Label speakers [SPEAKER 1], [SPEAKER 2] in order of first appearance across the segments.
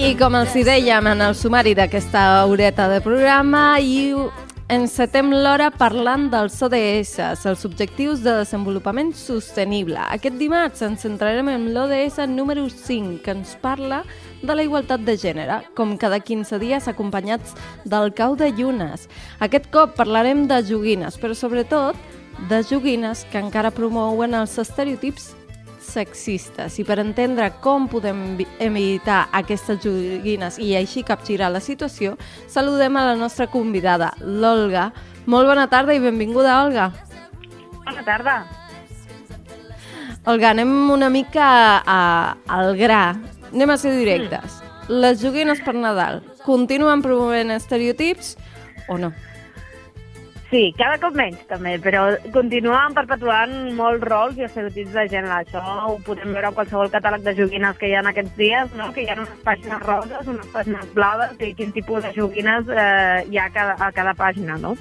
[SPEAKER 1] I com els hi dèiem en el sumari d'aquesta horeta de programa, i encetem l'hora parlant dels ODS, els Objectius de Desenvolupament Sostenible. Aquest dimarts ens centrarem en l'ODS número 5, que ens parla de la igualtat de gènere, com cada 15 dies acompanyats del cau de llunes. Aquest cop parlarem de joguines, però sobretot de joguines que encara promouen els estereotips sexistes i per entendre com podem vi- evitar aquestes joguines i així capgirar la situació, saludem a la nostra convidada, l'Olga. Molt bona tarda i benvinguda, Olga.
[SPEAKER 2] Bona tarda.
[SPEAKER 1] Olga, anem una mica a, al gra. Anem a ser directes. Les joguines per Nadal continuen promovent estereotips o no?
[SPEAKER 2] Sí, cada cop menys també, però continuen perpetuant molts rols i estereotips de gènere. Això ho podem veure en qualsevol catàleg de joguines que hi ha en aquests dies, no? que hi ha unes pàgines roses, unes pàgines blaves, i quin tipus de joguines eh, hi ha a cada, a cada pàgina, no?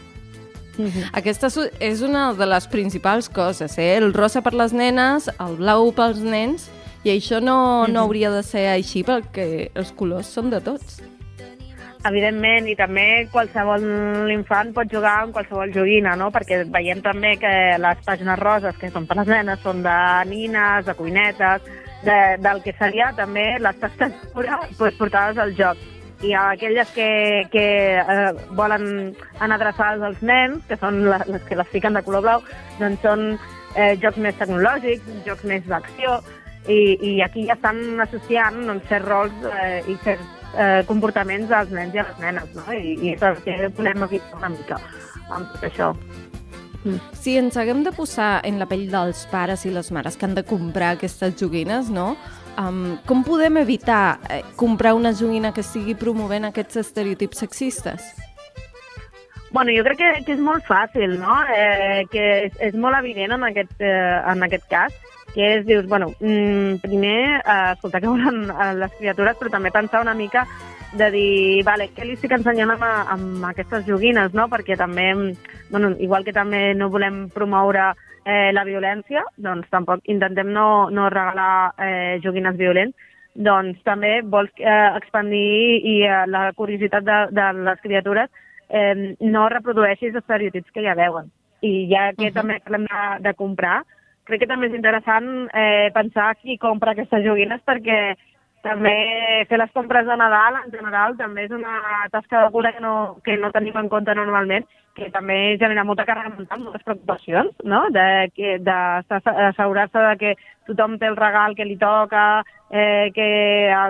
[SPEAKER 1] Aquesta su- és una de les principals coses, eh? El rosa per les nenes, el blau pels nens, i això no, no hauria de ser així perquè els colors són de tots.
[SPEAKER 2] Evidentment, i també qualsevol infant pot jugar amb qualsevol joguina, no? Perquè veiem també que les pàgines roses, que són per les nenes, són de nines, de cuinetes, de, del que seria també les tastes pues, portades al joc. I aquelles que, que eh, volen anar adreçades als nens, que són les, les que les fiquen de color blau, doncs són eh, jocs més tecnològics, jocs més d'acció, i, i aquí ja estan associant doncs, certs rols eh, i certs eh, comportaments dels nens i a les nenes, no? I, i és el que volem evitar una mica amb tot això.
[SPEAKER 1] Si ens haguem de posar en la pell dels pares i les mares que han de comprar aquestes joguines, no? Um, com podem evitar eh, comprar una joguina que estigui promovent aquests estereotips sexistes?
[SPEAKER 2] Bueno, jo crec que, que és molt fàcil, no? Eh, que és, és molt evident en aquest, eh, en aquest cas, que és, dius, bueno, mm, primer eh, escoltar què volen eh, les criatures, però també pensar una mica de dir, vale, què li estic ensenyant amb, amb aquestes joguines, no? Perquè també, bueno, igual que també no volem promoure eh, la violència, doncs tampoc intentem no, no regalar eh, joguines violents, doncs també vols eh, expandir i eh, la curiositat de, de les criatures eh, no reprodueixis estereotips que ja veuen. I ja que uh -huh. també parlem de, de comprar, crec que també és interessant eh, pensar qui compra aquestes joguines perquè també fer les compres de Nadal en general també és una tasca de cura que no, que no tenim en compte normalment que també genera molta càrrega mental, moltes preocupacions, no? De, que- d'assegurar-se de que tothom té el regal que li toca, eh, que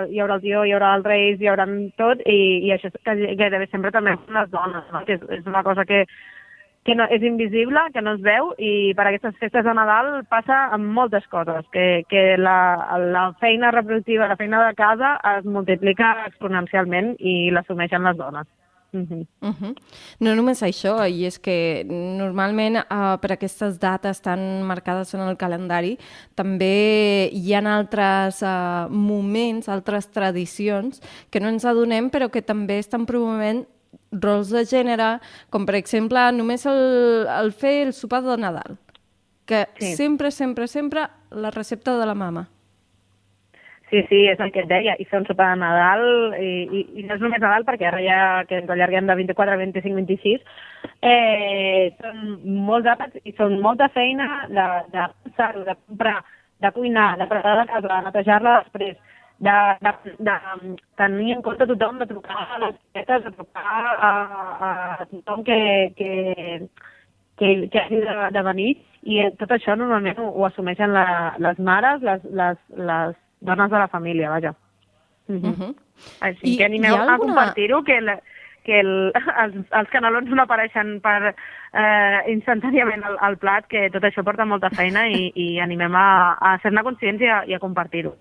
[SPEAKER 2] hi haurà el tio, hi haurà els reis, hi haurà tot, i, i això és que gairebé sempre també són les dones, no? que és, és una cosa que, que no, és invisible, que no es veu, i per aquestes festes de Nadal passa amb moltes coses, que, que la, la feina reproductiva, la feina de casa es multiplica exponencialment i l'assumeixen les dones. Mm -hmm.
[SPEAKER 1] Uh -huh. No només això, i és que normalment uh, per aquestes dates tan marcades en el calendari també hi ha altres uh, moments, altres tradicions que no ens adonem però que també estan promovent rols de gènere, com per exemple només el, el fer el sopar de Nadal, que
[SPEAKER 2] Sí.
[SPEAKER 1] sempre, sempre, sempre la recepta de la mama.
[SPEAKER 2] Sí, sí, és el que et deia, i fer un sopar de Nadal, i, i, i no és només Nadal, perquè ara ja que ens allarguem de 24 a 25, 26, eh, són molts àpats i són molta feina de, de pensar de comprar, de cuinar, de preparar la casa, de netejar-la després, de, de, de, tenir en compte tothom, de trucar a les tietes, de trucar a, a tothom que, que, que, que hagi de, de venir i tot això normalment ho, ho assumeixen la, les mares, les, les, les dones de la família, vaja. Mm
[SPEAKER 1] Uh -huh.
[SPEAKER 2] Així
[SPEAKER 1] I
[SPEAKER 2] que animeu
[SPEAKER 1] ha
[SPEAKER 2] a
[SPEAKER 1] alguna-
[SPEAKER 2] compartir-ho, que, la, que el, els, els canelons no apareixen per eh, instantàniament al, al plat, que tot això porta molta feina i, i animem a, a ser-ne conscients i a, i a compartir-ho.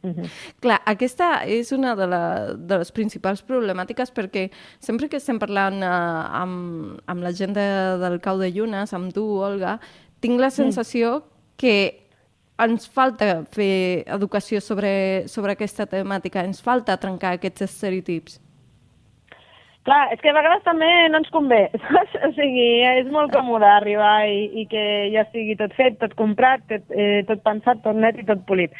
[SPEAKER 2] Uh -huh.
[SPEAKER 1] Clar, aquesta és una de, la, de les principals problemàtiques perquè sempre que estem parlant eh, amb, amb la gent de, del Cau de Llunes, amb tu, Olga, tinc la sensació que ens falta fer educació sobre, sobre aquesta temàtica, ens falta trencar aquests estereotips.
[SPEAKER 2] Clar, és que a vegades també no ens convé, saps? O sigui, és molt còmode arribar i, i que ja estigui tot fet, tot comprat, tot, eh, tot pensat, tot net i tot polit.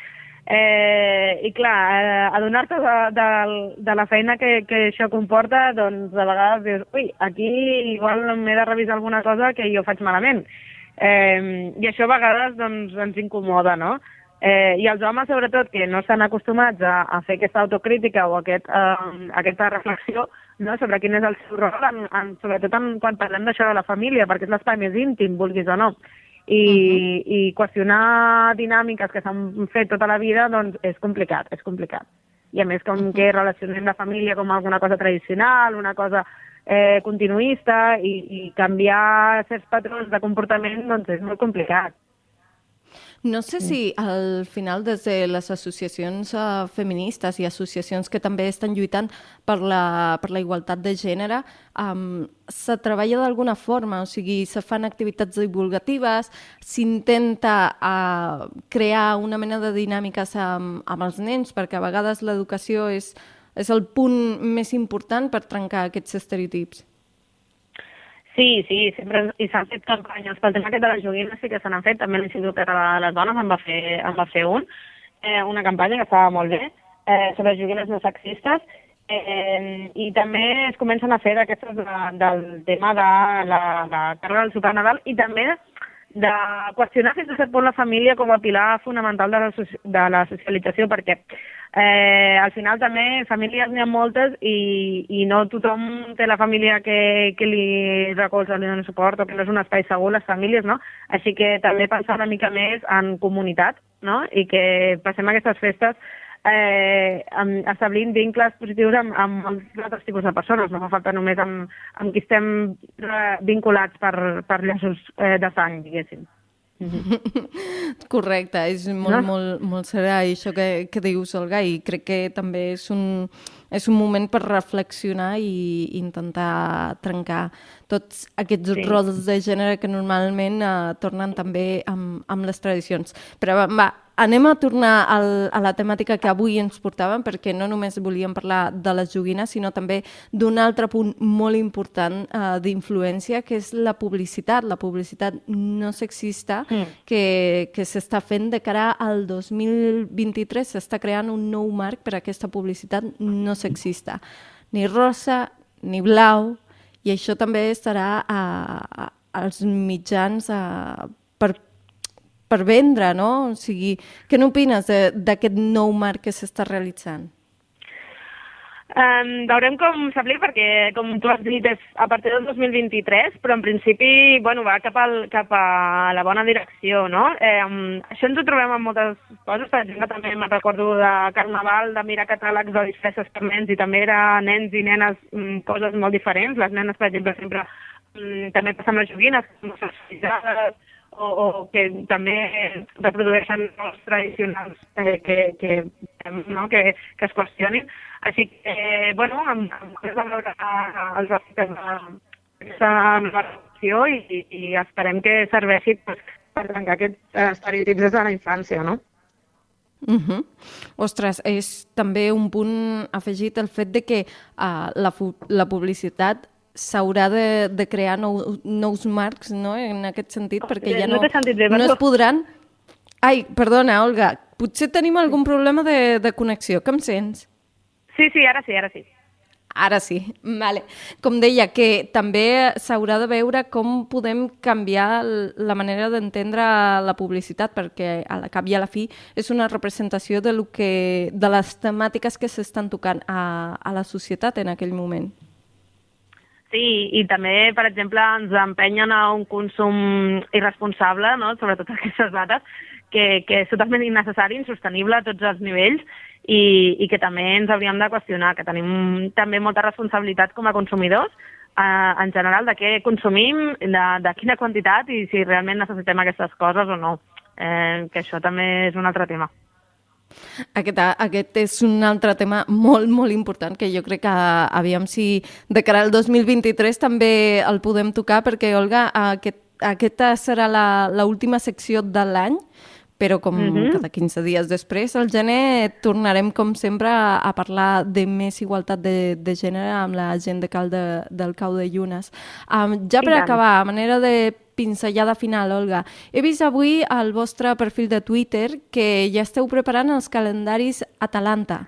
[SPEAKER 2] Eh, I clar, eh, adonar-te de, de, de la feina que, que això comporta, doncs a vegades dius, ui, aquí igual m'he de revisar alguna cosa que jo faig malament. Eh, I això a vegades doncs, ens incomoda, no? Eh, I els homes, sobretot, que no estan acostumats a, a fer aquesta autocrítica o aquest, eh, aquesta reflexió no, sobre quin és el seu rol, en, en, sobretot en, quan parlem d'això de la família, perquè és l'espai més íntim, vulguis o no. I, uh -huh. i qüestionar dinàmiques que s'han fet tota la vida, doncs és complicat, és complicat. I a més, com que relacionem la família com alguna cosa tradicional, una cosa eh, continuista, i, i canviar certs patrons de comportament, doncs és molt complicat.
[SPEAKER 1] No sé si al final des de les associacions uh, feministes i associacions que també estan lluitant per la, per la igualtat de gènere um, se treballa d'alguna forma, o sigui, se fan activitats divulgatives, s'intenta uh, crear una mena de dinàmiques amb, amb els nens, perquè a vegades l'educació és, és el punt més important per trencar aquests estereotips.
[SPEAKER 2] Sí, sí, sempre i s'han fet campanyes. Pel tema aquest de les joguines sí que se n'han fet, també l'Institut Català de les Dones en va fer, en va fer un, eh, una campanya que estava molt bé, eh, sobre joguines no sexistes, eh, i també es comencen a fer d'aquestes de, del tema de la, la càrrega del Super Nadal i també de qüestionar fins a cert punt la família com a pilar fonamental de la, de la socialització, perquè eh, al final també famílies n'hi ha moltes i, i no tothom té la família que, que li recolza, li dona suport o que no és un espai segur, les famílies, no? Així que també pensar una mica més en comunitat, no? I que passem aquestes festes eh, amb, establint vincles positius amb, amb molts altres tipus de persones, no fa falta només amb, amb qui estem vinculats per, per llaços eh, de sang, diguéssim.
[SPEAKER 1] Correcte, és molt, no? molt, molt serà això que, que dius, Olga, i crec que també és un, és un moment per reflexionar i intentar trencar tots aquests sí. rols de gènere que normalment eh, tornen també amb, amb les tradicions. Però va, anem a tornar al, a la temàtica que avui ens portàvem, perquè no només volíem parlar de les joguines, sinó també d'un altre punt molt important uh, d'influència, que és la publicitat, la publicitat no sexista mm. que, que s'està fent de cara al 2023. S'està creant un nou marc per a aquesta publicitat no sexista. Ni rosa, ni blau, i això també estarà a, a, als mitjans a, per per vendre, no? O sigui, què n'opines d'aquest nou marc que s'està realitzant?
[SPEAKER 2] Um, veurem com s'aplica perquè, com tu has dit, és a partir del 2023, però en principi bueno, va cap, al, cap a la bona direcció, no? Um, això ens ho trobem en moltes coses, per exemple, també me'n recordo de Carnaval, de mirar catàlegs de disfresses per nens, i també era nens i nenes um, coses molt diferents. Les nenes, per exemple, sempre um, també passen les joguines, que són o, o que també reprodueixen els tradicionals eh, que, que, no, que, que es qüestionin. Així que, eh, bueno, amb, amb de veure els efectes d'aquesta nova relació i, i esperem que serveixi pues, per trencar aquests estereotips des de la infància, no?
[SPEAKER 1] Uh -huh. Ostres, és també un punt afegit el fet de que uh, la, la publicitat s'haurà de, de crear nou, nous marcs no? en aquest sentit, perquè ja no,
[SPEAKER 2] no, bé,
[SPEAKER 1] no es podran... Ai, perdona, Olga, potser tenim algun problema de, de connexió. Que em sents?
[SPEAKER 2] Sí, sí, ara sí, ara sí.
[SPEAKER 1] Ara sí, vale. Com deia, que també s'haurà de veure com podem canviar la manera d'entendre la publicitat, perquè a la cap i a la fi és una representació de, lo que, de les temàtiques que s'estan tocant a, a la societat en aquell moment.
[SPEAKER 2] Sí, i també, per exemple, ens empenyen a un consum irresponsable, no? sobretot aquestes dates, que, que és totalment innecessari, insostenible a tots els nivells i, i que també ens hauríem de qüestionar, que tenim també molta responsabilitat com a consumidors eh, en general de què consumim, de, de quina quantitat i si realment necessitem aquestes coses o no. Eh, que això també és un altre tema.
[SPEAKER 1] Aquest, aquest és un altre tema molt, molt important que jo crec que aviam si de cara al 2023 també el podem tocar perquè, Olga, aquest, aquesta serà l'última secció de l'any però com mm -hmm. cada 15 dies després, al gener tornarem, com sempre, a, parlar de més igualtat de, de gènere amb la gent de Cal de, del Cau de Llunes. Um, ja per acabar, a manera de pinzellada final, Olga. He vist avui al vostre perfil de Twitter que ja esteu preparant els calendaris Atalanta.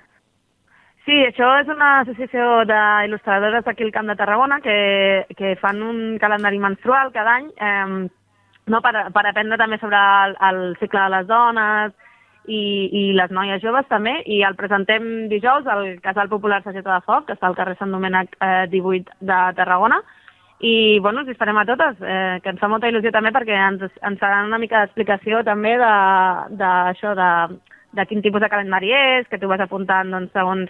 [SPEAKER 2] Sí, això és una associació d'il·lustradores d'aquí al Camp de Tarragona que, que fan un calendari menstrual cada any eh, no? per, per aprendre també sobre el, el cicle de les dones i, i les noies joves també, i el presentem dijous al Casal Popular Sageta de Foc, que està al carrer Sant Domènec eh, 18 de Tarragona, i bueno, us esperem a totes, eh, que ens fa molta il·lusió també perquè ens, ens faran una mica d'explicació també d'això, de, de, de quin tipus de calendari és, que tu vas apuntant doncs, segons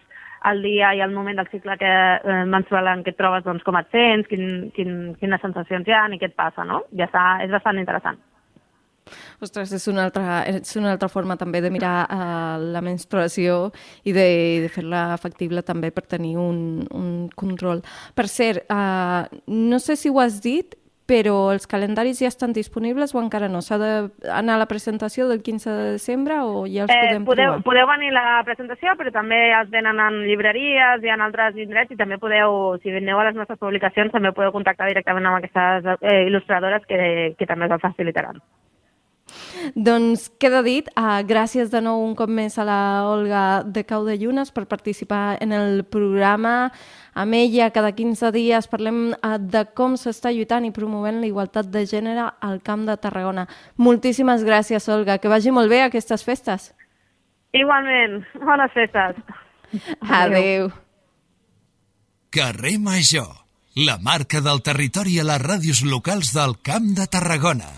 [SPEAKER 2] el dia i el moment del cicle que, eh, menstrual en què et trobes, doncs, com et sents, quin, quin, quines sensacions hi ha i què et passa, no? Ja està, és bastant interessant.
[SPEAKER 1] Ostres, és una altra, és una altra forma també de mirar uh, la menstruació i de, de fer-la factible també per tenir un, un control. Per cert, uh, no sé si ho has dit, però els calendaris ja estan disponibles o encara no? S'ha d'anar a la presentació del 15 de desembre o ja els eh, podem
[SPEAKER 2] podeu,
[SPEAKER 1] trobar?
[SPEAKER 2] Podeu venir a la presentació, però també els venen en llibreries i en altres indrets i també podeu, si veneu a les nostres publicacions, també podeu contactar directament amb aquestes eh, il·lustradores que, que també us el facilitaran.
[SPEAKER 1] Doncs queda dit, uh, gràcies de nou un cop més a la Olga de Cau de Llunes per participar en el programa. Amb ella cada 15 dies parlem uh, de com s'està lluitant i promovent la igualtat de gènere al Camp de Tarragona. Moltíssimes gràcies, Olga. Que vagi molt bé aquestes festes.
[SPEAKER 2] Igualment. Bones festes.
[SPEAKER 1] Adéu.
[SPEAKER 3] Carrer Major, la marca del territori a les ràdios locals del Camp de Tarragona.